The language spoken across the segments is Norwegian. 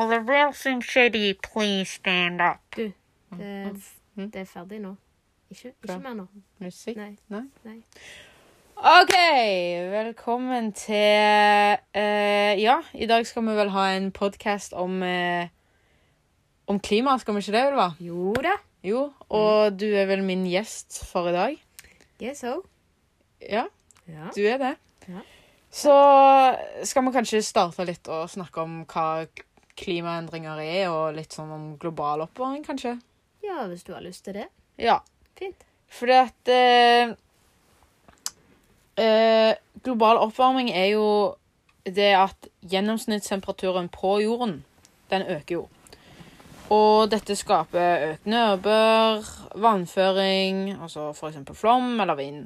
Will the real Slim Shady please stand up? Du, det, Mm. det er ferdig nå. Ikke, ikke mer nå. Musikk? Nei. Nei? Nei. OK, velkommen til uh, Ja, i dag skal vi vel ha en podkast om uh, Om klima, skal vi ikke det, Ulva? Jo da. Jo, og du er vel min gjest for i dag? Yes, so. Ja, Ja. du er det. Ja. Så skal vi kanskje starte litt og snakke om hva klimaendringer er, og litt sånn om global oppvarming, kanskje? ja, hvis du har lyst til det. Ja. Fint. Fordi at eh, eh, Global oppvarming er jo det at gjennomsnittstemperaturen på jorden, den øker jo. Og dette skaper økt nedbør, vannføring, altså f.eks. flom eller vind.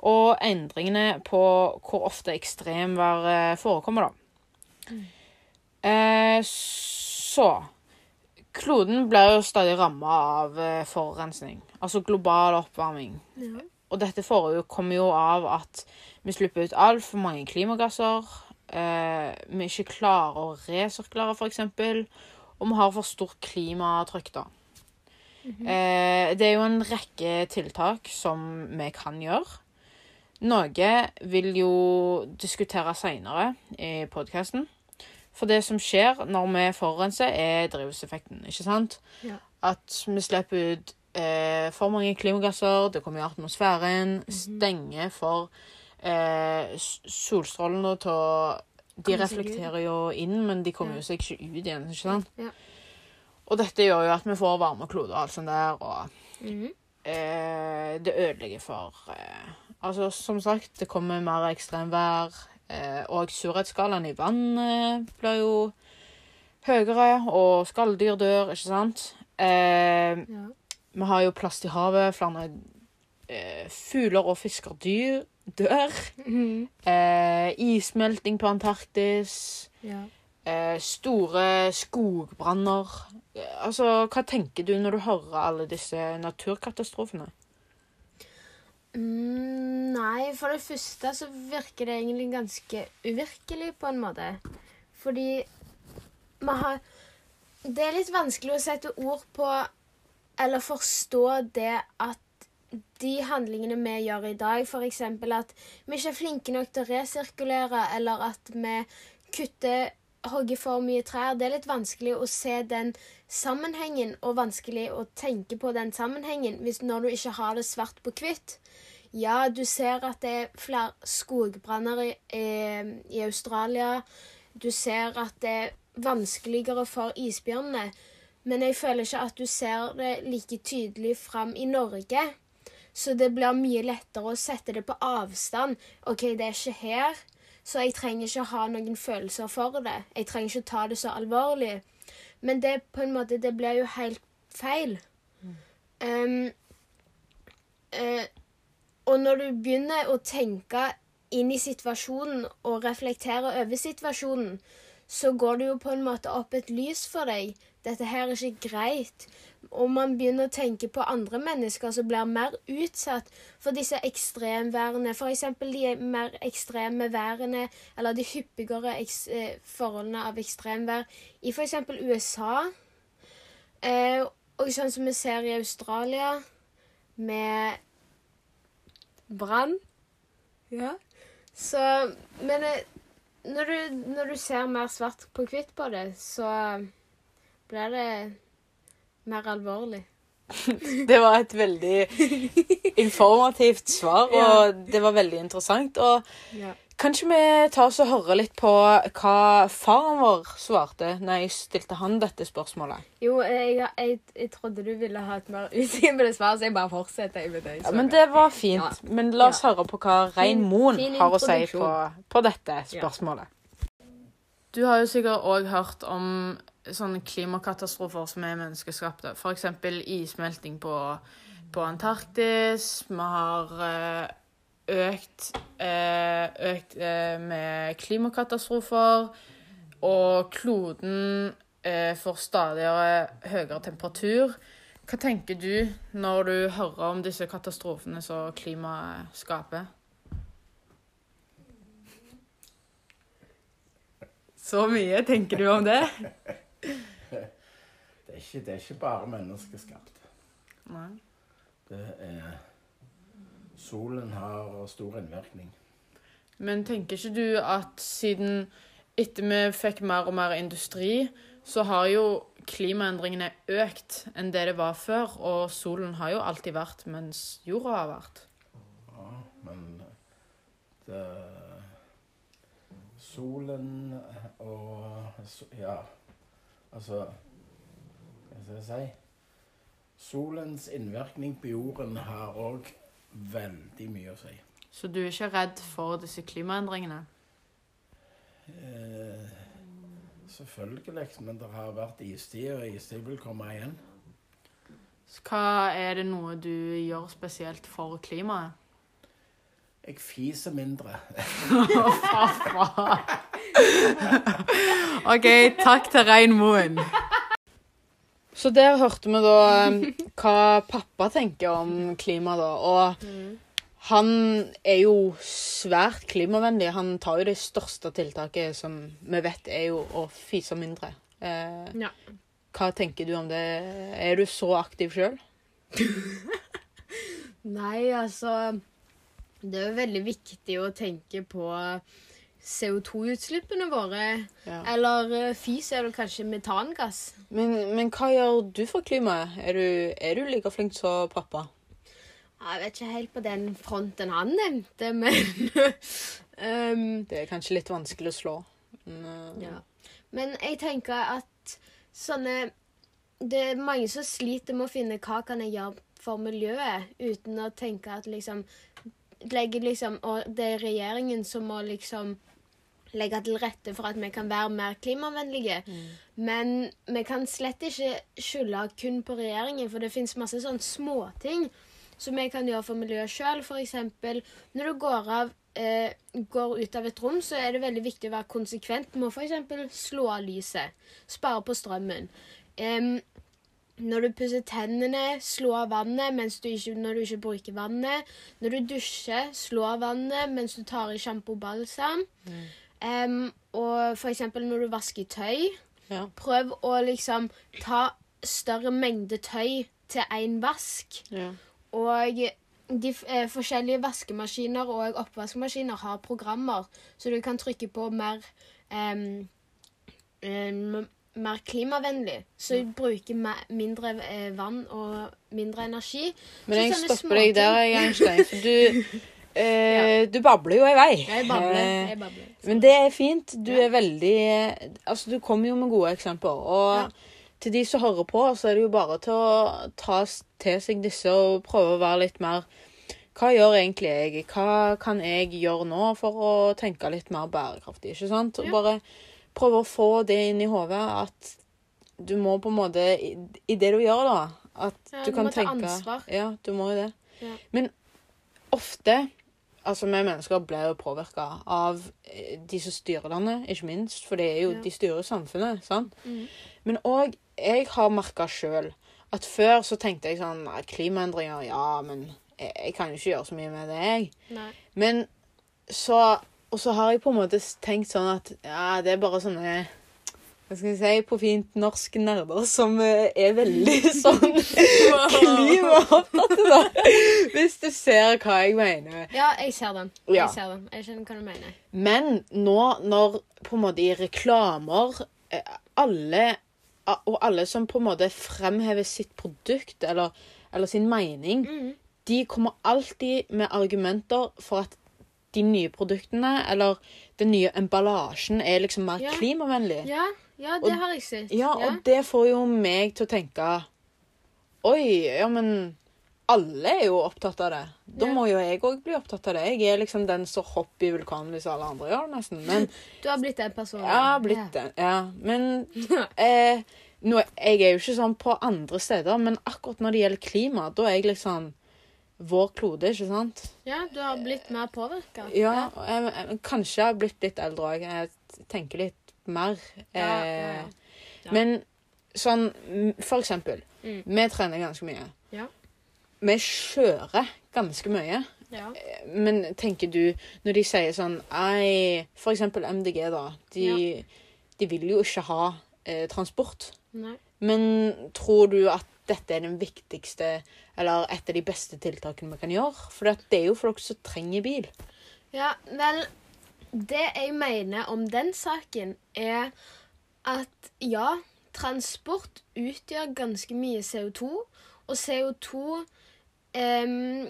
Og endringene på hvor ofte ekstremvær forekommer, da. Eh, så Kloden blir jo stadig ramma av eh, forurensning, altså global oppvarming. Ja. Og dette kommer jo av at vi slipper ut altfor mange klimagasser. Eh, vi ikke klarer å resirkulere, f.eks. Og vi har for stort klimatrykk, da. eh, det er jo en rekke tiltak som vi kan gjøre. Noe vil jo diskutere seinere i podkasten. For det som skjer når vi forurenser, er drivhuseffekten, ikke sant? Ja. At vi slipper ut eh, for mange klimagasser, det kommer i atmosfæren, stenger for eh, solstrålene til å De reflekterer jo inn, men de kommer Ja. jo seg ikke ut igjen, ikke sant? Ja. Og dette gjør jo at vi får varme kloder og alt sånt der, og Mhm. eh, det ødelegger for eh, Altså, som sagt, det kommer mer ekstremvær, og surhetsskalaen i vann eh, blir jo høyere, og skalldyr dør, ikke sant? Eh, Ja. vi har jo plast i havet, flere eh, fugler og fisker dyr dør. Mhm. Eh, issmelting på Antarktis. ja. Eh, store skogbranner. Eh, altså, hva tenker du når du hører alle disse naturkatastrofene? Mm, nei, for det første så virker det egentlig ganske uvirkelig på en måte. Fordi vi har Det er litt vanskelig å sette ord på eller forstå det at de handlingene vi gjør i dag, f.eks. at vi ikke er flinke nok til å resirkulere, eller at vi kutter hogger for mye trær. Det er litt vanskelig å se den sammenhengen, og vanskelig å tenke på den sammenhengen hvis når du ikke har det svart på hvitt. Ja, du ser at det er flere skogbranner i, eh, i Australia. Du ser at det er vanskeligere for isbjørnene. Men jeg føler ikke at du ser det like tydelig fram i Norge. Så det blir mye lettere å sette det på avstand. OK, det er ikke her, så jeg trenger ikke ha noen følelser for det. Jeg trenger ikke ta det så alvorlig. Men det på en måte, det blir jo helt feil. Um, uh, og når du begynner å tenke inn i situasjonen og reflektere over situasjonen, så går det jo på en måte opp et lys for deg. Dette her er ikke greit. Og man begynner å tenke på andre mennesker som blir mer utsatt for disse ekstremværene. F.eks. de mer ekstreme værene, eller de hyppigere eh, forholdene av ekstremvær i f.eks. USA. Eh, og sånn som vi ser i Australia, med brann. Ja. Så Men eh, når du, når du ser mer svart på hvitt på det, så blir det mer alvorlig. Det var et veldig informativt svar, og det var veldig interessant. Og Ja. kanskje vi tar oss og hører litt på hva faren vår svarte når jeg stilte han dette spørsmålet. Jo, jeg, jeg, jeg trodde du ville ha et mer utdypende svar, så jeg bare fortsetter med det. Ja, men det var fint. Men la oss høre på hva Rein Moen har å si på, på dette spørsmålet. Du har jo sikkert òg hørt om sånne klimakatastrofer som er menneskeskapte. F.eks. issmelting på, på Antarktis. Vi har eh, økt, eh, økt eh, med klimakatastrofer. Og kloden får stadig høyere temperatur. Hva tenker du når du hører om disse katastrofene som klimaet skaper? Så mye tenker du om det? Det er ikke, det er ikke bare menneskeskapt. Nei. Det er Solen har stor innvirkning. Men tenker ikke du at siden etter vi fikk mer og mer industri, så har jo klimaendringene økt enn det det var før, og solen har jo alltid vært mens jorda har vært. Ja, men det Solen og Ja, altså Hva skal jeg si? Solens innvirkning på jorden har òg veldig mye å si. Så du er ikke redd for disse klimaendringene? Eh, selvfølgelig, men det har vært istid, og istid vil komme igjen. Så hva er det noe du gjør spesielt for klimaet? Jeg fiser mindre. OK, takk til Rein Moen. Så der hørte vi da um, hva pappa tenker om klima, da. Og han er jo svært klimavennlig. Han tar jo det største tiltaket som vi vet er jo å fise mindre. Eh, Ja. hva tenker du om det? Er du så aktiv sjøl? Nei, altså Det er jo veldig viktig å tenke på CO2-utslippene våre. Ja. Eller fys fis er vel kanskje metangass. Men, men hva gjør du for klimaet? Er du, er du like flink som pappa? Jeg vet ikke helt på den fronten han nevnte, men um, Det er kanskje litt vanskelig å slå. Men, eh, Ja. Men jeg tenker at sånne Det er mange som sliter med å finne hva kan jeg gjøre for miljøet, uten å tenke at liksom liksom Og det er regjeringen som må liksom legge til rette for at vi kan være mer klimavennlige. Men vi kan slett ikke skylde kun på regjeringen, for det fins masse sånne småting som vi kan gjøre for miljøet sjøl. F.eks. når du går av eh, går ut av et rom, så er det veldig viktig å være konsekvent med å f.eks. slå av lyset. Spare på strømmen. Um, når du pusser tennene, slå av vannet du ikke, når du ikke bruker vannet. Når du dusjer, slå av vannet mens du tar i sjampo og balsam. Em, og f.eks. når du vasker tøy, Ja. prøv å liksom ta større mengde tøy til én vask. Ja. Og de eh, forskjellige vaskemaskiner og oppvaskmaskiner har programmer, så du kan trykke på mer um, um, mer klimavennlig. Så du bruker mindre eh, vann og mindre energi. Men jeg stopper deg der, Jernstein. For du, eh, du babler jo i vei. Jeg babler. Eh, Jeg babler. Men det er fint. Du Ja. er veldig Altså, du kommer jo med gode eksempler. Og Ja. til de som hører på, så er det jo bare til å ta til seg disse og prøve å være litt mer Hva gjør egentlig jeg? Hva kan jeg gjøre nå for å tenke litt mer bærekraftig? Ikke sant? Og bare prøve å få det inn i hodet at du må på en måte I, i det du gjør, da At du du kan må ta tenke ansvar. Ja, du må jo det. Men ofte Altså, vi mennesker blir jo påvirka av eh, de som styrer landet, ikke minst. For det er jo, Ja. de styrer samfunnet, sant? Mm. Men òg Jeg har merka sjøl at før så tenkte jeg sånn Klimaendringer, ja, men jeg, jeg kan jo ikke gjøre så mye med det, jeg. Nei. Men så Og så har jeg på en måte tenkt sånn at ja, det er bare sånne hva skal jeg si, på fint norsk nerder som eh, er veldig sånn klimaopptatte, da. Hvis du ser hva jeg mener. Ja, jeg ser den. Ja. Jeg ser den. Jeg skjønner hva du mener. Men nå når på en måte i reklamer eh, alle Og alle som på en måte fremhever sitt produkt eller, eller sin mening, mm. de kommer alltid med argumenter for at de nye produktene eller den nye emballasjen er liksom mer Ja. klimavennlig. Ja, ja, det Og- har jeg sett. Ja, og det får jo meg til å tenke Oi, ja, men alle er jo opptatt av det. Da Ja. må jo jeg òg bli opptatt av det. Jeg er liksom den som hopper i vulkanen hvis alle andre gjør det, nesten. Men Du har blitt den personen. jeg har blitt den. Ja. Men eh, nå, jeg er jo ikke sånn på andre steder, men akkurat når det gjelder klima, da er jeg liksom vår klode, ikke sant? Ja, du har blitt mer påvirka. Ja, og jeg, jeg, kanskje jeg har blitt litt eldre òg. Jeg tenker litt mer. Ja, ja, Eh, ja. Ja. Men sånn For eksempel, Mm. vi trener ganske mye. Ja. Vi kjører ganske mye. ja. Men tenker du, når de sier sånn Ei, for eksempel MDG, da. De, de vil jo ikke ha eh, transport. Nei. Men tror du at dette er den viktigste, eller et av de beste tiltakene vi kan gjøre? For det er jo folk som trenger bil. Ja, vel Det jeg mener om den saken, er at ja, transport utgjør ganske mye CO2, og CO2 um,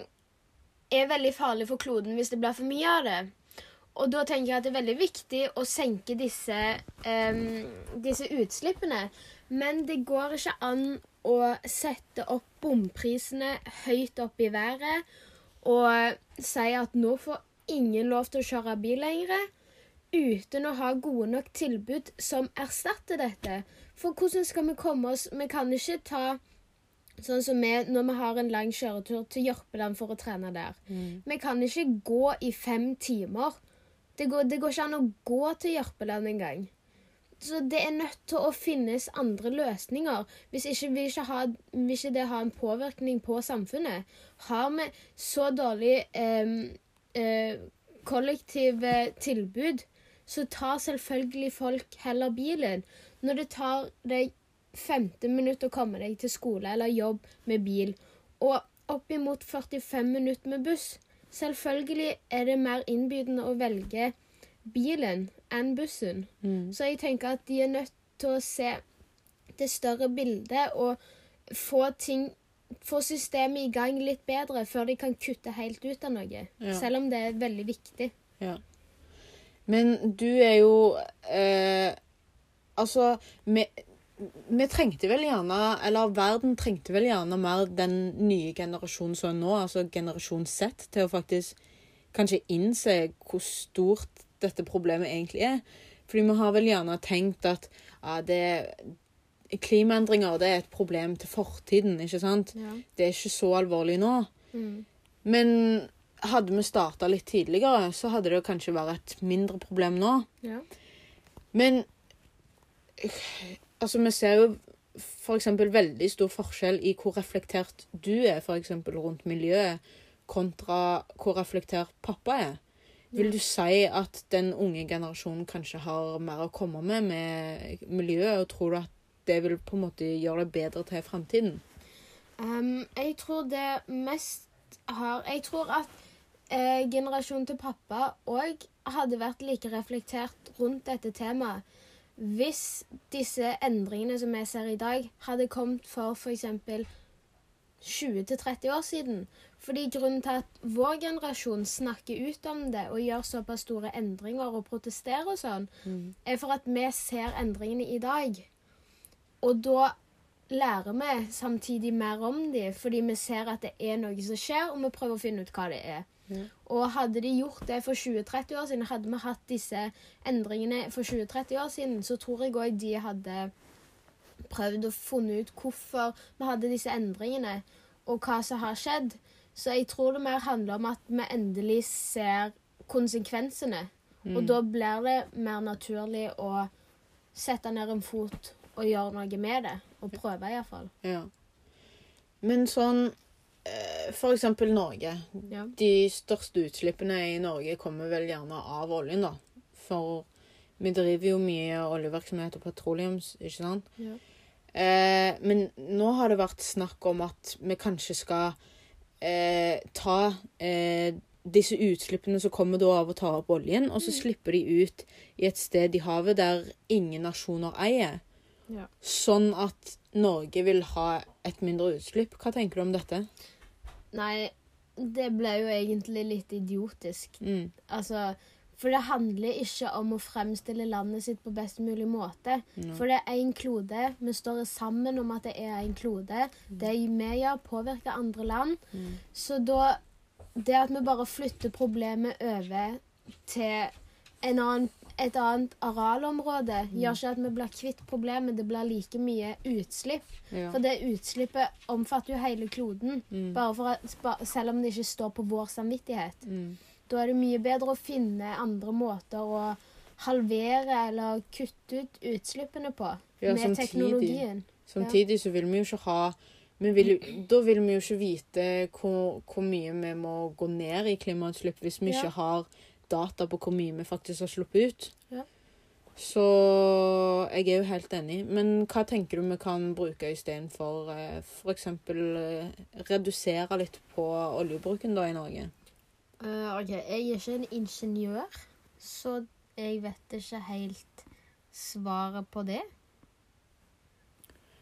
er veldig farlig for kloden hvis det blir for mye av det. Og da tenker jeg at det er veldig viktig å senke disse, um, disse utslippene. Men det går ikke an å sette opp bomprisene høyt opp i været og si at nå får ingen lov til å kjøre bil lenger uten å ha gode nok tilbud som erstatter dette. For hvordan skal vi komme oss Vi kan ikke ta sånn som vi når vi har en lang kjøretur til Jørpeland for å trene der. Vi kan ikke gå i fem timer. Det går, det går ikke an å gå til Jørpeland engang. Så det er nødt til å finnes andre løsninger. Hvis ikke vil ikke, ha, vil ikke det ha en påvirkning på samfunnet. Har vi så dårlig eh, eh, kollektive tilbud, så tar selvfølgelig folk heller bilen. Når det tar deg 15 minutter å komme deg til skole eller jobb med bil, og oppimot 45 minutter med buss, selvfølgelig er det mer innbydende å velge bilen enn bussen. Så jeg tenker at de er nødt til å se det større bildet og få ting få systemet i gang litt bedre før de kan kutte helt ut av noe. Ja. Selv om det er veldig viktig. Ja. Men du er jo eh, Altså, vi, vi trengte vel gjerne Eller verden trengte vel gjerne mer den nye generasjonen som er nå, altså generasjon Z, til å faktisk kanskje innse hvor stort dette problemet egentlig er. Fordi vi har vel gjerne tenkt at ja, det Klimaendringer det er et problem til fortiden, ikke sant? Ja. Det er ikke så alvorlig nå. Mm. Men hadde vi starta litt tidligere, så hadde det kanskje vært et mindre problem nå. Ja. Men altså, vi ser jo for eksempel veldig stor forskjell i hvor reflektert du er for eksempel rundt miljøet, kontra hvor reflektert pappa er. Vil du si at den unge generasjonen kanskje har mer å komme med med miljøet, og tror du at det vil på en måte gjøre det bedre til framtiden? Um, jeg tror det mest har Jeg tror at eh, generasjonen til pappa òg hadde vært like reflektert rundt dette temaet hvis disse endringene som vi ser i dag, hadde kommet for f.eks. 20-30 år siden. Fordi grunnen til at vår generasjon snakker ut om det og gjør såpass store endringer og protesterer og sånn, er for at vi ser endringene i dag. Og da lærer vi samtidig mer om dem, fordi vi ser at det er noe som skjer, og vi prøver å finne ut hva det er. Mm. Og hadde de gjort det for 20-30 år siden, hadde vi hatt disse endringene for 20-30 år siden, så tror jeg òg de hadde prøvd å funne ut hvorfor vi hadde disse endringene, og hva som har skjedd. Så jeg tror det mer handler om at vi endelig ser konsekvensene. Og da blir det mer naturlig å sette ned en fot og gjøre noe med det. Og prøve, iallfall. Ja. Men sånn eh, For eksempel Norge. Ja. De største utslippene i Norge kommer vel gjerne av oljen, da. For vi driver jo mye oljevirksomhet og petroleums, ikke sant? Ja. Eh, men nå har det vært snakk om at vi kanskje skal eh, ta eh, disse utslippene som kommer da av å ta opp oljen, og så slipper de ut i et sted i havet der ingen nasjoner eier. Ja. Sånn at Norge vil ha et mindre utslipp. Hva tenker du om dette? Nei, det ble jo egentlig litt idiotisk. Mm. Altså, for det handler ikke om å fremstille landet sitt på best mulig måte. No. For det er én klode. Vi står sammen om at det er én klode. Det vi gjør, påvirker andre land. Mm. Så da Det at vi bare flytter problemet over til annen, et annet arealområde, gjør ikke at vi blir kvitt problemet. Det blir like mye utslipp. Ja. For det utslippet omfatter jo hele kloden. Mm. At, selv om det ikke står på vår samvittighet. Mm. Da er det mye bedre å finne andre måter å halvere eller kutte ut utslippene på Ja, med samtidig. teknologien. Samtidig så vil vi jo ikke ha vi vil, Da vil vi jo ikke vite hvor, hvor mye vi må gå ned i klimautslipp hvis vi Ja. ikke har data på hvor mye vi faktisk har sluppet ut. Ja. Så jeg er jo helt enig. Men hva tenker du vi kan bruke istedenfor uh, f.eks. Uh, redusere litt på oljebruken da i Norge? Uh, OK, jeg er ikke en ingeniør, så jeg vet ikke helt svaret på det.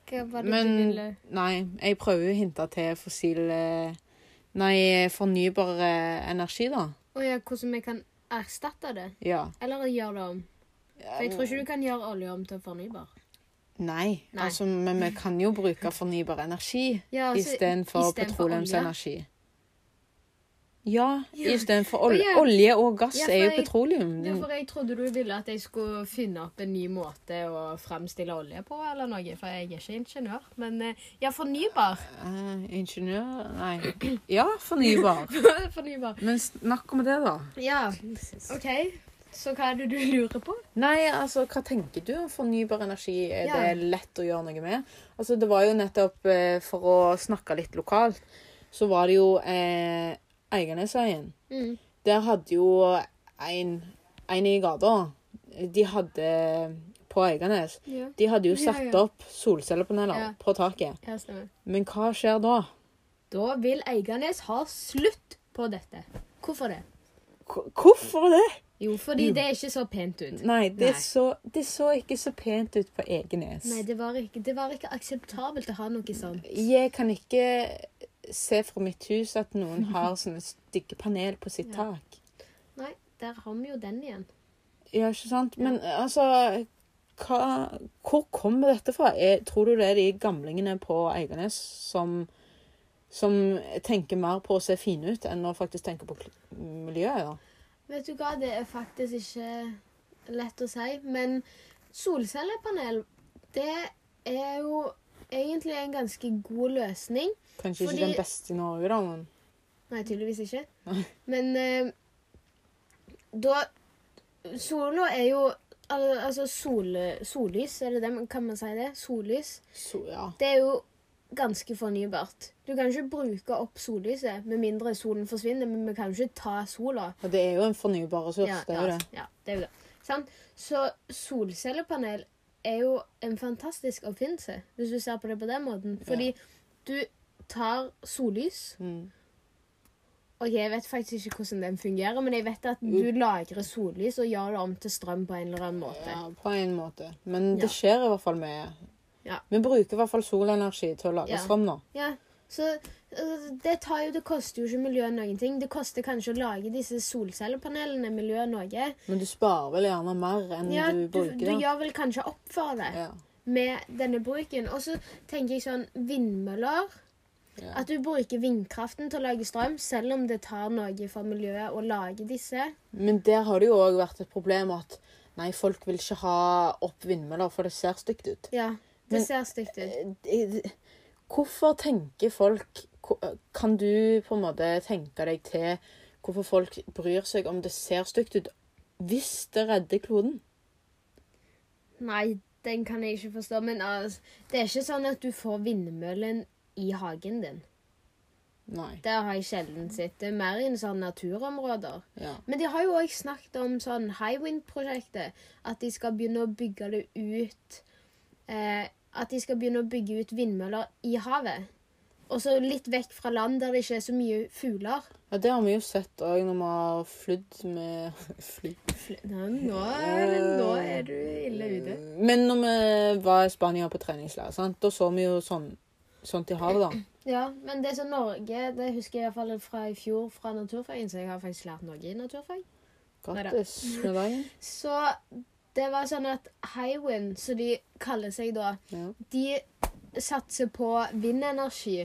Hva var det Men du ville nei, jeg prøver jo å hinte til fossil eh, Nei, fornybar eh, energi, da. Å ja, hvordan vi kan erstatte det? Ja. Eller gjøre det om? For jeg tror ikke du kan gjøre olje om til fornybar. Nei, Nei. altså, men vi kan jo bruke fornybar energi Ja, altså, istedenfor petroleumsenergi. Ja, Ja. istedenfor ol ja. Olje og gass Ja, er jo jeg- petroleum. Ja, for jeg trodde du ville at jeg skulle finne opp en ny måte å fremstille olje på, eller noe. For jeg er ikke ingeniør. Men eh, ja, fornybar. Uh, ingeniør Nei. Ja, fornybar. fornybar. Men snakk om det, da. Ja, OK. Så hva er det du lurer på? Nei, altså, hva tenker du om fornybar energi? Er det lett å gjøre noe med? Altså, det var jo nettopp eh, for å snakke litt lokalt, så var det jo eh, Eiganesøyen. Mm. Der hadde jo en, en i gata De hadde På Eiganes. Ja. De hadde jo satt ja. opp solcellepaneler Ja. på taket. ja. Men hva skjer da? Da vil Eiganes ha slutt på dette. Hvorfor det? K- Hvorfor det? Jo, fordi det er ikke så pent ut. Nei, det, Nei. Så, det så ikke så pent ut på Egenes. Nei, det var ikke, det var ikke akseptabelt å ha noe sånt. Jeg kan ikke se fra mitt hus at noen har sånne stygge panel på sitt Ja. tak. Nei, der har vi jo den igjen. Ja, ikke sant? Men altså hva, Hvor kommer dette fra? Er, tror du det er de gamlingene på Eiganes som, som tenker mer på å se fine ut enn å faktisk tenke på miljøet? Ja? Vet du hva, det er faktisk ikke lett å si, men solcellepanel, det er jo egentlig en ganske god løsning. Kanskje Fordi- ikke den beste i Norge, da, men Nei, tydeligvis ikke. Nei. Men eh, da Sola er jo al- Altså sol, sollys, er det det kan man si det? Sollys. So, ja. Det er jo ganske fornybart. Du kan ikke bruke opp sollyset med mindre solen forsvinner, men vi kan ikke ta sola. Og det er jo en fornybar ressurs, det er jo ja, det. Ja, det er jo det. Sant? Så solcellepanel er jo en fantastisk oppfinnelse, hvis du ser på det på den måten. Fordi du tar sollys Mm. Ok, Jeg vet faktisk ikke hvordan den fungerer, men jeg vet at du lagrer sollys og gjør det om til strøm på en eller annen måte. Ja, på en måte. Men det skjer i hvert fall med Ja. Vi bruker i hvert fall solenergi til å lage Ja. strøm nå. Ja, så altså, det, tar jo, det koster jo ikke miljøet noen ting. Det koster kanskje å lage disse solcellepanelene miljøet noe. Men du sparer vel gjerne mer enn Ja, du du, bruker. du da. gjør vel kanskje opp for det Ja. med denne bruken. Og så tenker jeg sånn vindmøller. Ja. At du bruker vindkraften til å lage strøm, selv om det tar noe for miljøet å lage disse. Men der har det jo òg vært et problem at nei, folk vil ikke ha opp vindmøller, for det ser stygt ut. Ja, det Men- ser stygt ut. Eh, eh, Hvorfor tenker folk Kan du på en måte tenke deg til hvorfor folk bryr seg om det ser stygt ut, hvis det redder kloden? Nei, den kan jeg ikke forstå. Men altså, det er ikke sånn at du får vindmøllen i hagen din. Nei. Det har jeg sjelden sett. Det er mer i sånn naturområder. Ja. Men de har jo òg snakket om sånn Highwind-prosjektet. At de skal begynne å bygge det ut eh, At de skal begynne å bygge ut vindmøller i havet. Og så litt vekk fra land der det ikke er så mye fugler. ja, det har vi jo sett òg når vi har flydd med Fly? Fl- Nå, nå, er, nå er du ille ute. Men når vi var i Spania på treningsleir, da så vi jo sånn, sånt til havet, da. Ja, men det som Norge Det husker jeg i hvert fall fra i fjor fra naturfagen, så jeg har faktisk lært noe i naturfag. Grattis med dagen. Så det var sånn at Hywind, som de kaller seg da, Ja. de satser på vindenergi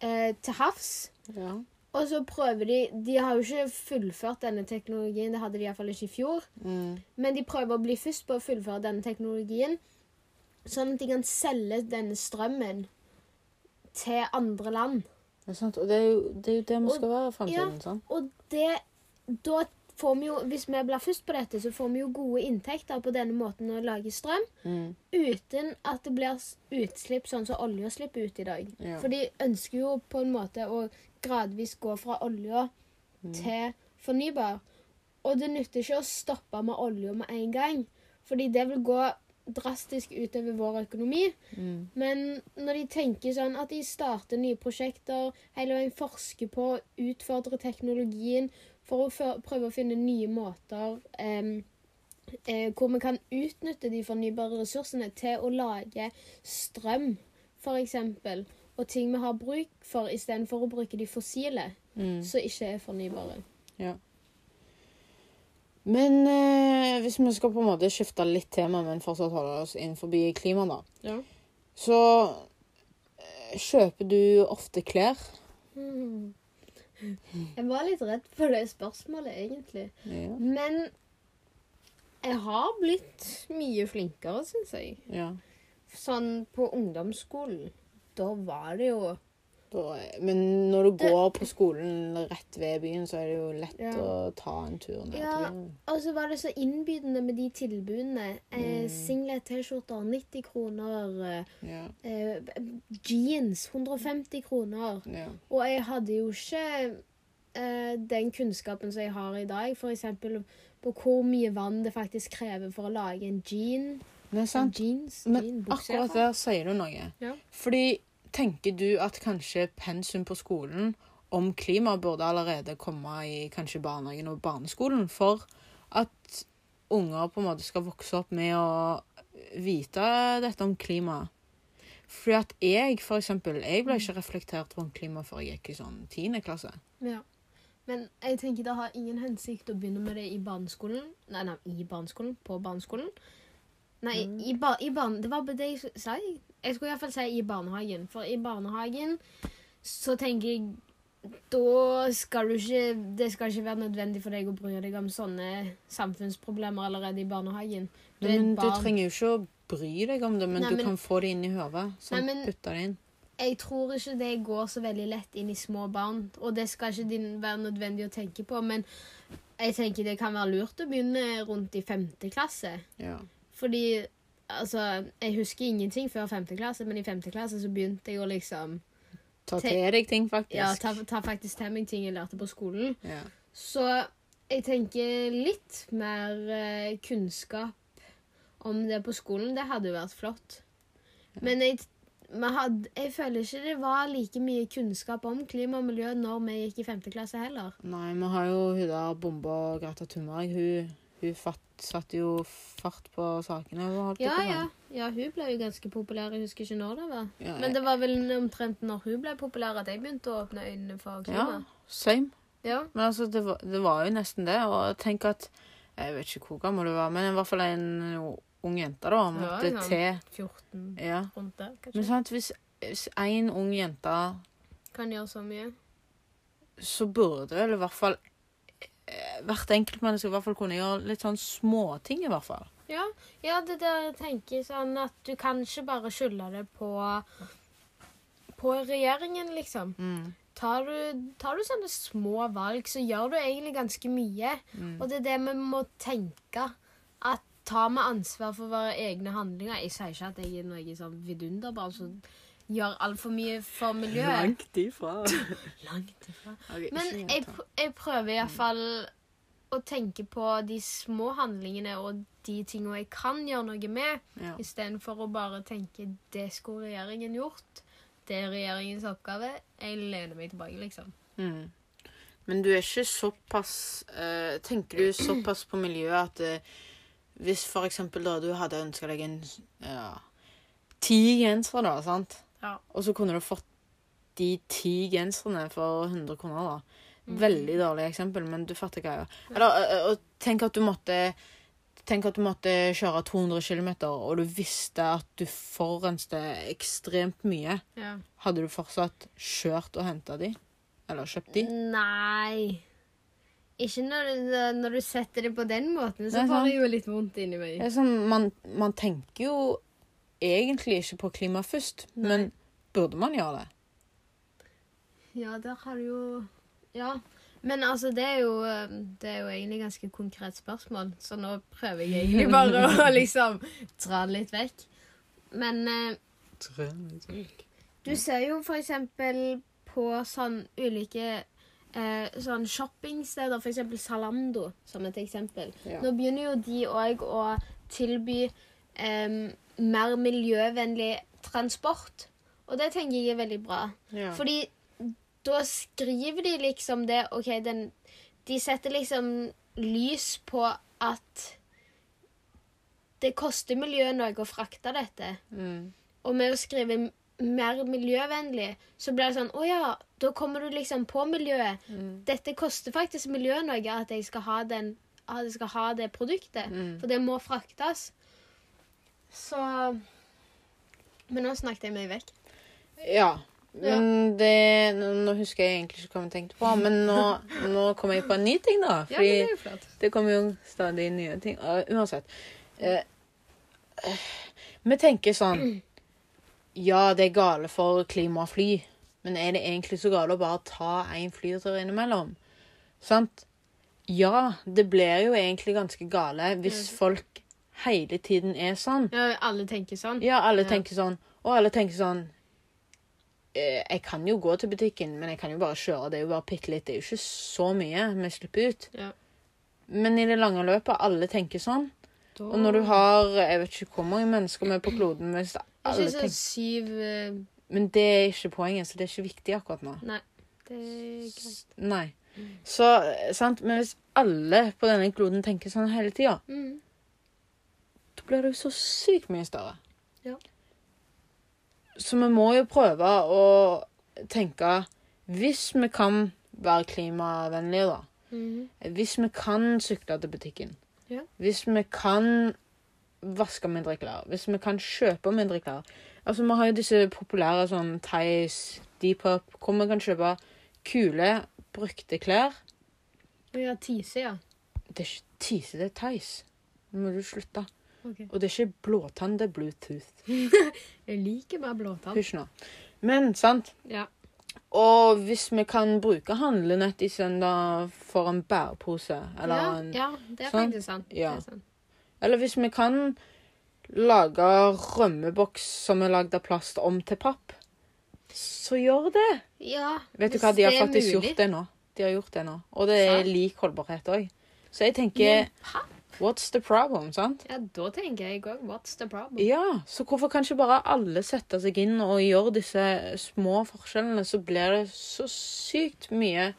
eh, til havs. ja. Og så prøver de De har jo ikke fullført denne teknologien, det hadde de iallfall ikke i fjor. Mm. Men de prøver å bli først på å fullføre denne teknologien, sånn at de kan selge denne strømmen til andre land. Det er sant. Og det er jo det, er jo det vi Og- være i fremtiden. Ja, Og det Da får vi jo Hvis vi blir først på dette, så får vi jo gode inntekter på denne måten å lage strøm. Mm. uten at det blir utslipp sånn som olja slipper ut i dag. Ja. For de ønsker jo på en måte å gradvis gå fra olja Mm. til fornybar. Og det nytter ikke å stoppe med olja med en gang. Fordi det vil gå drastisk utover vår økonomi. Mm. Men når de tenker sånn at de starter nye prosjekter, hele veien forsker på å utfordre teknologien for å prøve å finne nye måter em, eh, hvor vi kan utnytte de fornybare ressursene til å lage strøm, f.eks., og ting vi har bruk for, istedenfor å bruke de fossile, Mm. som ikke er fornybare. Men eh, hvis vi skal på en måte skifte litt tema, men fortsatt holde oss innenfor klima, da, Ja. så eh, kjøper du ofte klær? Hmm. Jeg var litt redd for det spørsmålet, egentlig. Ja. Men jeg har blitt mye flinkere, syns jeg. ja. Sånn på ungdomsskolen. Da var det jo Men når du går på skolen rett ved byen, så er det jo lett Ja. å ta en tur ned Ja. til byen. Og så var det så innbydende med de tilbudene. Eh, Mm. singlet T-skjorter 90 kroner. Ja. Eh, jeans 150 kroner. ja. Og jeg hadde jo ikke eh, den kunnskapen som jeg har i dag. F.eks. på hvor mye vann det faktisk krever for å lage en jean. Det. Jeans, Men jean, bukser, akkurat der sier du noe. Ja. Fordi tenker du at kanskje pensum på skolen om klima burde allerede komme i kanskje barnehagen og barneskolen for at unger på en måte skal vokse opp med å vite dette om klima? Fordi at jeg, for eksempel, jeg ble ikke reflektert rundt klima før jeg gikk i sånn tiende klasse. Ja. Men jeg tenker det har ingen hensikt å begynne med det i barneskolen. Nei, nei, i barneskolen. På barneskolen. Nei, i, ba, i barn... Det var det jeg sa. Jeg skulle iallfall si i barnehagen. For i barnehagen så tenker jeg Da skal du ikke Det skal ikke være nødvendig for deg å bry deg om sånne samfunnsproblemer allerede i barnehagen. Du Men du trenger jo ikke å bry deg om det, men Nei, du kan få det inn i hodet. Sånn, putte det inn. Jeg tror ikke det går så veldig lett inn i små barn, og det skal ikke din være nødvendig å tenke på, men jeg tenker det kan være lurt å begynne rundt i femte klasse. Ja. Fordi altså, jeg husker ingenting før femte klasse, men i femte klasse så begynte jeg å liksom Ta til deg ting, faktisk. Ja, ta, ta faktisk til meg ting jeg lærte på skolen. Ja. Så jeg tenker litt mer eh, kunnskap om det på skolen, det hadde jo vært flott. Men jeg, hadde, jeg føler ikke det var like mye kunnskap om klima og miljø når vi gikk i femte klasse heller. Nei, vi har jo hun der bomba Greta Thunberg. Hun, hun fatt, satte jo fart på sakene. Ja, på ja. ja, hun ble jo ganske populær. Jeg husker ikke når det var. Ja, Men det var vel omtrent når hun ble populær at jeg begynte å åpne øynene for ja, same. Ja. Men altså, det var, det var jo nesten det. Og tenk at Jeg vet ikke hvor gammel du var, men i hvert fall en ung jente da måtte ja. til 14 Ja. rundt der, kanskje. Men sant, hvis, hvis en ung jente Kan gjøre så mye. så burde vel i hvert fall hvert enkeltmenneske i hvert fall kunne gjøre litt sånn småting, i hvert fall. Ja, ja, det der jeg tenker sånn at du kan ikke bare skylde det på på regjeringen, liksom. Tar du, tar du sånne små valg, så gjør du egentlig ganske mye. Mm. Og det er det vi må tenke. At tar vi ansvar for våre egne handlinger Jeg sier ikke at jeg er noe sånn vidunderbarn som gjør altfor mye for miljøet. ifra. Langt ifra. Okay, Men jeg, pr- jeg prøver iallfall å tenke på de små handlingene og de tingene jeg kan gjøre noe med, ja. istedenfor å bare tenke 'det skulle regjeringen gjort'. Det er regjeringens oppgave. Jeg lener meg tilbake, liksom. Mm. Men du er ikke såpass uh, Tenker du såpass på miljøet at uh, hvis for eksempel da du hadde ønska deg en ja, ti gensere, da, sant? Ja. Og så kunne du fått de ti genserne for 100 kroner, da. Mhm. Veldig dårlig eksempel, men du fatter greia. Eller, og tenk at du måtte Tenk at du måtte kjøre 200 km, og du visste at du forurenste ekstremt mye. Ja. Hadde du fortsatt kjørt og henta de? Eller kjøpt de? Nei Ikke når, når du setter det på den måten, så får det jo litt vondt inni meg. Det sånn, man, man tenker jo egentlig ikke på klima først, Nei. men burde man gjøre det? Ja, der har du jo Ja. Men altså, det er jo eh, Det er jo egentlig ganske konkret spørsmål, så nå prøver jeg egentlig bare å liksom dra det litt vekk. Men eh, du ser jo for eksempel på sånn ulike eh, sånn shoppingsteder, for eksempel Salando som et eksempel. Ja. Nå begynner jo de òg å tilby em, mer miljøvennlig transport. Og det tenker jeg er veldig bra. Ja. Fordi da skriver de liksom det OK, den De setter liksom lys på at det koster miljøet noe å frakte dette. Mm. Og med å skrive mer miljøvennlig, så blir det sånn Å ja, da kommer du liksom på miljøet. Mm. Dette koster faktisk miljøet noe at jeg skal ha, den, at jeg skal ha det produktet. Mm. For det må fraktes. Så Men nå snakket jeg meg vekk. Ja. Men det nå, husker jeg egentlig ikke hva vi tenkte på, men nå, nå kom jeg på en ny ting, da. Ja, Fordi men det er det kommer jo stadig nye ting. Uh, uansett. Uh, uh, vi tenker sånn Ja, det er gale for klima og fly, men er det egentlig så gale å bare ta én flytur innimellom? Sant? Ja, det blir jo egentlig ganske gale hvis folk hele tiden er sånn. Ja, alle tenker sånn. Ja, alle Ja. tenker sånn. Og alle tenker sånn eh, Jeg kan jo gå til butikken, men jeg kan jo bare kjøre. Det er jo bare bitte litt. Det er jo ikke så mye vi slipper ut. Ja. Men i det lange løpet, alle tenker sånn. Da- Og når du har Jeg vet ikke hvor mange mennesker vi er på kloden hvis alle tenker syv eh, Men det er ikke poenget, så det er ikke viktig akkurat nå. Nei, det er greit. Nei. Så, eh, sant? Men hvis alle på denne kloden tenker sånn hele tida, Mm. Blir det jo så sykt mye større. Ja. Så vi må jo prøve å tenke Hvis vi kan være klimavennlige, da. Mhm. Hvis vi kan sykle til butikken. Ja. Hvis vi kan vaske mindre klær. Hvis vi kan kjøpe mindre klær. Altså, Vi har jo disse populære sånn Theis, Deepup, hvor vi kan kjøpe kule, brukte klær. Ja, tise, ja. Det er ikke Tise, det er Theis. Nå må du slutte. Ok. Og det er ikke blåtann, det er Bluetooth. Jeg liker bare blåtann. Hysj nå. Men, sant. Ja. Og hvis vi kan bruke handlenett i søndag for en bærepose, eller ja, en ja, det er sant? faktisk sant. Ja. Er sant. Eller hvis vi kan lage rømmeboks som er lagd av plast, om til papp, så gjør det. Ja, Vet du hva, de har faktisk gjort det nå. De har gjort det nå. Og det er Sant. lik holdbarhet òg. Så jeg tenker Men papp? What's the problem, sant? Ja, da tenker jeg òg what's the problem? Ja, så hvorfor kan ikke bare alle sette seg inn og gjøre disse små forskjellene, så blir det så sykt mye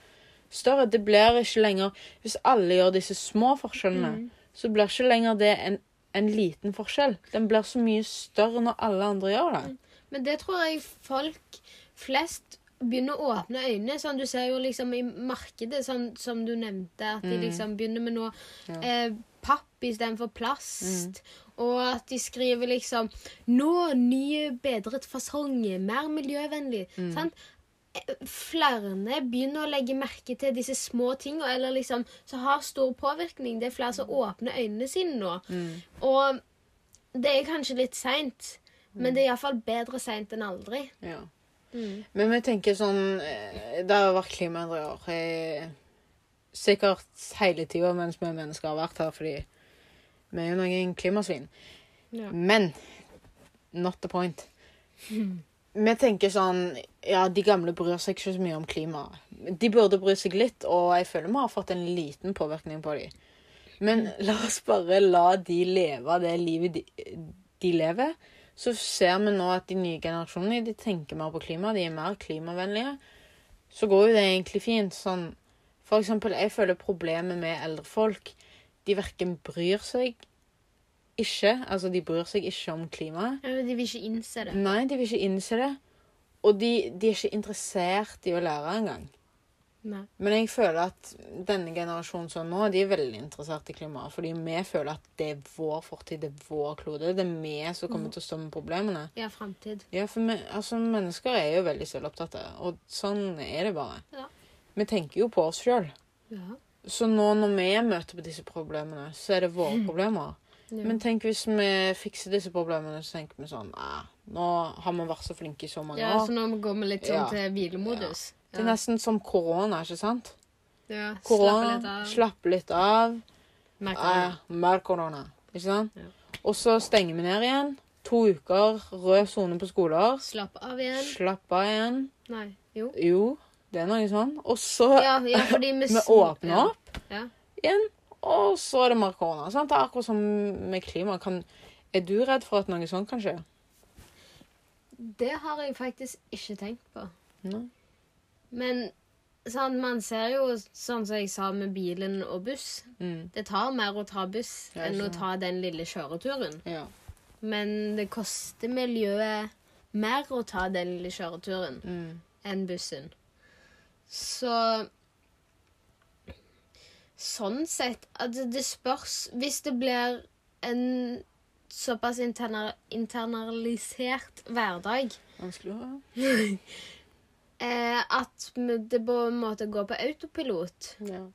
større. Det blir ikke lenger Hvis alle gjør disse små forskjellene, Mm. så blir ikke lenger det en, en liten forskjell. Den blir så mye større når alle andre gjør det. Men det tror jeg folk flest begynner å åpne øynene. Sånn, du ser jo liksom i markedet, sånn, som du nevnte, at de liksom begynner med noe Ja. eh, papp istedenfor plast. Og at de skriver liksom 'Nå ny, bedret fasong. Mer miljøvennlig'. Sant? Eh, Flere begynner å legge merke til disse små tingene, eller liksom, som har stor påvirkning. Det er flere som åpner øynene sine nå. Og det er kanskje litt seint, men det er iallfall bedre seint enn aldri. Ja. Mm. Men vi tenker sånn eh, Det har vært klimaendringer. eh, Sikkert hele tida mens vi mennesker har vært her, fordi vi er jo noen klimasvin. Ja. Men not the point. Vi tenker sånn Ja, de gamle bryr seg ikke så mye om klimaet. De burde bry seg litt, og jeg føler vi har fått en liten påvirkning på dem. Men la oss bare la de leve det livet de, de lever. Så ser vi nå at de nye generasjonene de tenker mer på klima, de er mer klimavennlige. Så går jo det egentlig fint. Sånn, for eksempel, jeg føler problemet med eldre folk De verken bryr seg ikke Altså, de bryr seg ikke om klimaet. Ja, de vil ikke innse det. Nei, de vil ikke innse det. Og de, de er ikke interessert i å lære engang. Nei. Men jeg føler at denne generasjonen sånn nå, de er veldig interessert i klimaet. Fordi vi føler at det er vår fortid, det er vår klode. Det er vi som kommer til å stå med problemene. Ja, fremtid. Ja, for vi, altså, mennesker er jo veldig selvopptatte, og sånn er det bare. Ja. Vi tenker jo på oss sjøl. Ja. Så nå når vi møter på disse problemene, så er det våre problemer. Ja. Men tenk hvis vi fikser disse problemene, så tenker vi sånn nå har vi vært så flinke i så mange ja, år. så nå går vi litt sånn Ja. til hvilemodus. Det er nesten som korona, ikke sant? Ja, Korona, slappe litt av. Det. Eh, mer korona. Ikke sant? Ja. Og så stenger vi ned igjen. To uker, rød sone på skoler. Slapp av igjen. Slapp av igjen. Nei. Jo. Jo, det er noe sånn. Og så Ja, ja med åpner ja. opp Ja. igjen. og så er det mer korona. Sant? Det er akkurat som med klima. Kan, er du redd for at noe sånt kan skje? Det har jeg faktisk ikke tenkt på. No. Men sånn, man ser jo, sånn som jeg sa med bilen og buss Mm. Det tar mer å ta buss enn å ta den lille kjøreturen. Ja. Men det koster miljøet mer å ta den lille kjøreturen Mm. enn bussen. Så Sånn sett at det- det spørs Hvis det blir en såpass interna internalisert hverdag Vanskelig å høre. eh, at det på en måte går på autopilot, Ja.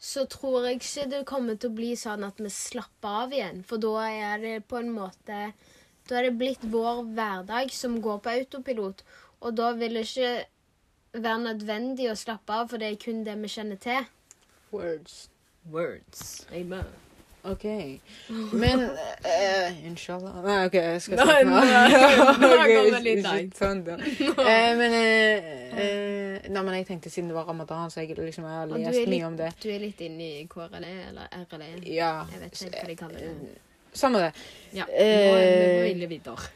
så tror jeg ikke det kommer til å bli sånn at vi slapper av igjen. For da er det på en måte Da er det blitt vår hverdag som går på autopilot. Og da vil ikke være nødvendig å slappe av, for det er kun det vi kjenner til. Words. Words. Amen. OK. Men uh, Inshallah. Nei, OK, jeg skal snakke nå Ok, kommer ikke- sånn, da. Eh, men uh, Nei, men jeg tenkte siden det var ramadan, så jeg liksom har lest litt, mye om det. du er litt inne i KRLE eller RLE. Ja. Jeg vet ikke hva de kaller det. Samme det. Ja, nå er vi ville vidder.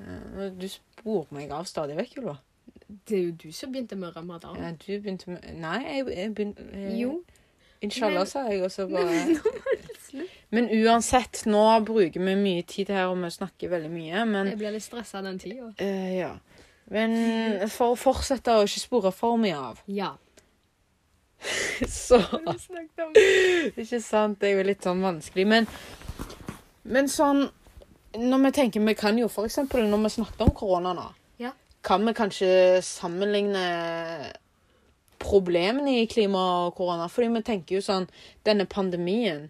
Eh, Du spor meg av stadig vekk, Ylva. Det er jo du som begynte med ramadan. Ja, du begynte med Nei, jeg, jeg begynte jeg... Jo. Inshallah, sa jeg også bare Men uansett, nå bruker vi mye tid her, og vi snakker veldig mye, men Jeg blir litt stressa den tida. Uh, Ja. Men for å fortsette å ikke spore for mye av, Ja. så Ikke sant? Det er jo litt sånn vanskelig. Men, men sånn Når vi tenker Vi kan jo for eksempel når vi snakket om korona nå. Kan vi kanskje sammenligne problemene i klima og korona? Fordi vi tenker jo sånn Denne pandemien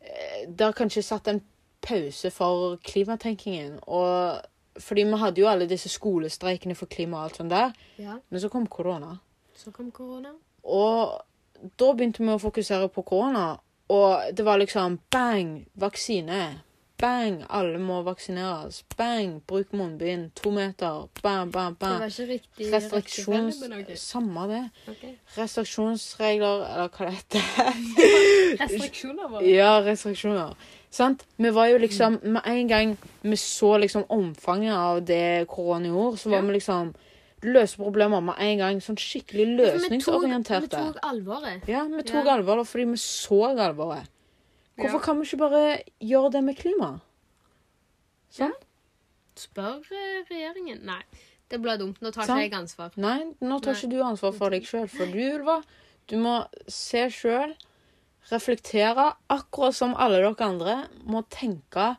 eh, Det har kanskje satt en pause for klimatenkingen. Og fordi vi hadde jo alle disse skolestreikene for klima og alt sånt der. ja. Men så kom korona. Så kom korona. Og da begynte vi å fokusere på korona, og det var liksom bang, vaksine. Bang, alle må vaksineres. Bang, bruk munnbind. To meter. Bam, bam, Det bam. var ikke riktig Restriksjons... Riktig. Samme det. Okay. Restriksjonsregler, eller hva det heter. Restriksjoner var Ja, restriksjoner. Sant? Vi var jo liksom Med en gang vi så liksom omfanget av det korona gjorde, så var Ja. vi liksom Løse problemer med en gang. Sånn skikkelig Vi tok, vi tok alvoret. Ja, vi tok Ja. alvoret fordi vi så alvoret. Hvorfor Ja. kan vi ikke bare gjøre det med klima? Sånn? Spør eh, regjeringen. Nei, det blir dumt. Nå tar Sant. ikke jeg ansvar. Nei, nå tar Nei. ikke du ansvar for deg sjøl. For du, Ulva, du må se sjøl, reflektere, akkurat som alle dere andre, må tenke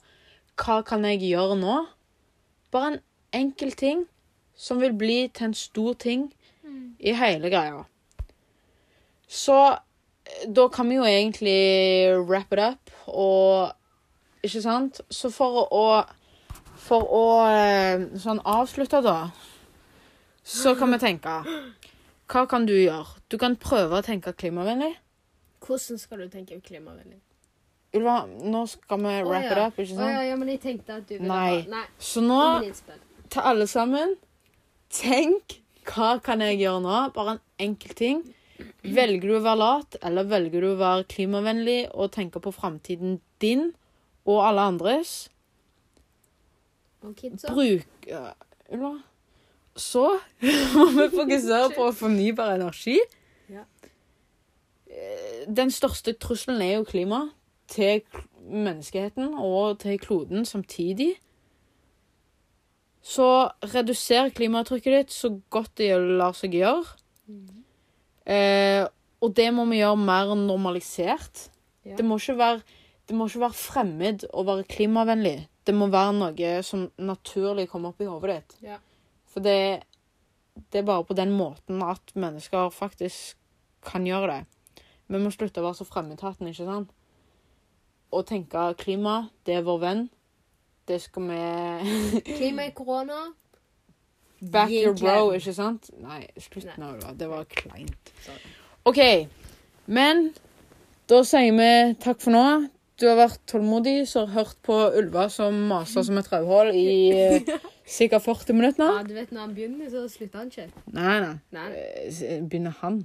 hva kan jeg gjøre nå? Bare en enkel ting som vil bli til en stor ting i hele greia. Så da kan vi jo egentlig wrap it up og Ikke sant? Så for å For å eh, sånn avslutte, da, så kan vi tenke Hva kan du gjøre? Du kan prøve å tenke klimavennlig. Hvordan skal du tenke klimavennlig? Ulva, nå skal vi wrap wrap ja. it up, ikke sant? sant? ja, ja, men jeg tenkte at du ville Nei. ha Nei. Så nå, til alle sammen, tenk hva kan jeg gjøre nå? Bare en enkel ting. Velger du å være lat, eller velger du å være klimavennlig og tenke på framtiden din og alle andres? Og kidsa. Bruk ja, Så må vi fokusere på fornybar energi. Ja. Den største trusselen er jo klima til menneskeheten og til kloden samtidig. Så reduser klimatrykket ditt så godt det lar seg gjøre. Eh, og det må vi gjøre mer normalisert. Ja. Det, må være, det må ikke være fremmed å være klimavennlig. Det må være noe som naturlig kommer opp i hodet ditt. Ja. For det, det er bare på den måten at mennesker faktisk kan gjøre det. Vi må slutte å være så fremmedtaten, ikke sant? Og tenke klima, det er vår venn. Det skal vi Klima i korona. Back your bro, ikke sant? Nei, slutt nå. Det var kleint. OK. Men da sier vi takk for nå. Du har vært tålmodig, så har hørt på Ulva som maser som et rødhål i eh, sikkert 40 minutter nå. Ja, du vet når han begynner, så slutter han ikke. Nei, nei. Nei. Eh, Begynner han?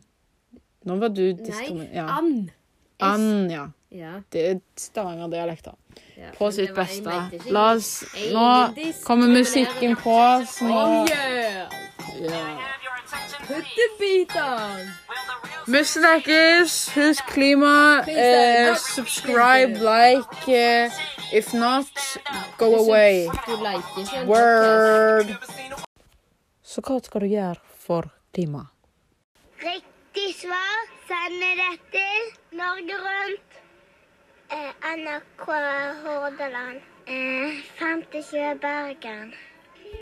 Nå var du diskriminert. Ja. And. Ann, ja. Ja. Det er Stavanger-dialekter. ja. På sitt var- beste. La oss Nå kommer musikken på, så nå Oh yeah! Vi snakkes. Husk klima. Eh, subscribe, like. Eh, if not, go away. Word. Så hva skal du gjøre for klima? Riktig svar sender dette Norge Rundt. Eh, NRK Hordaland. Eh, 57 Bergen.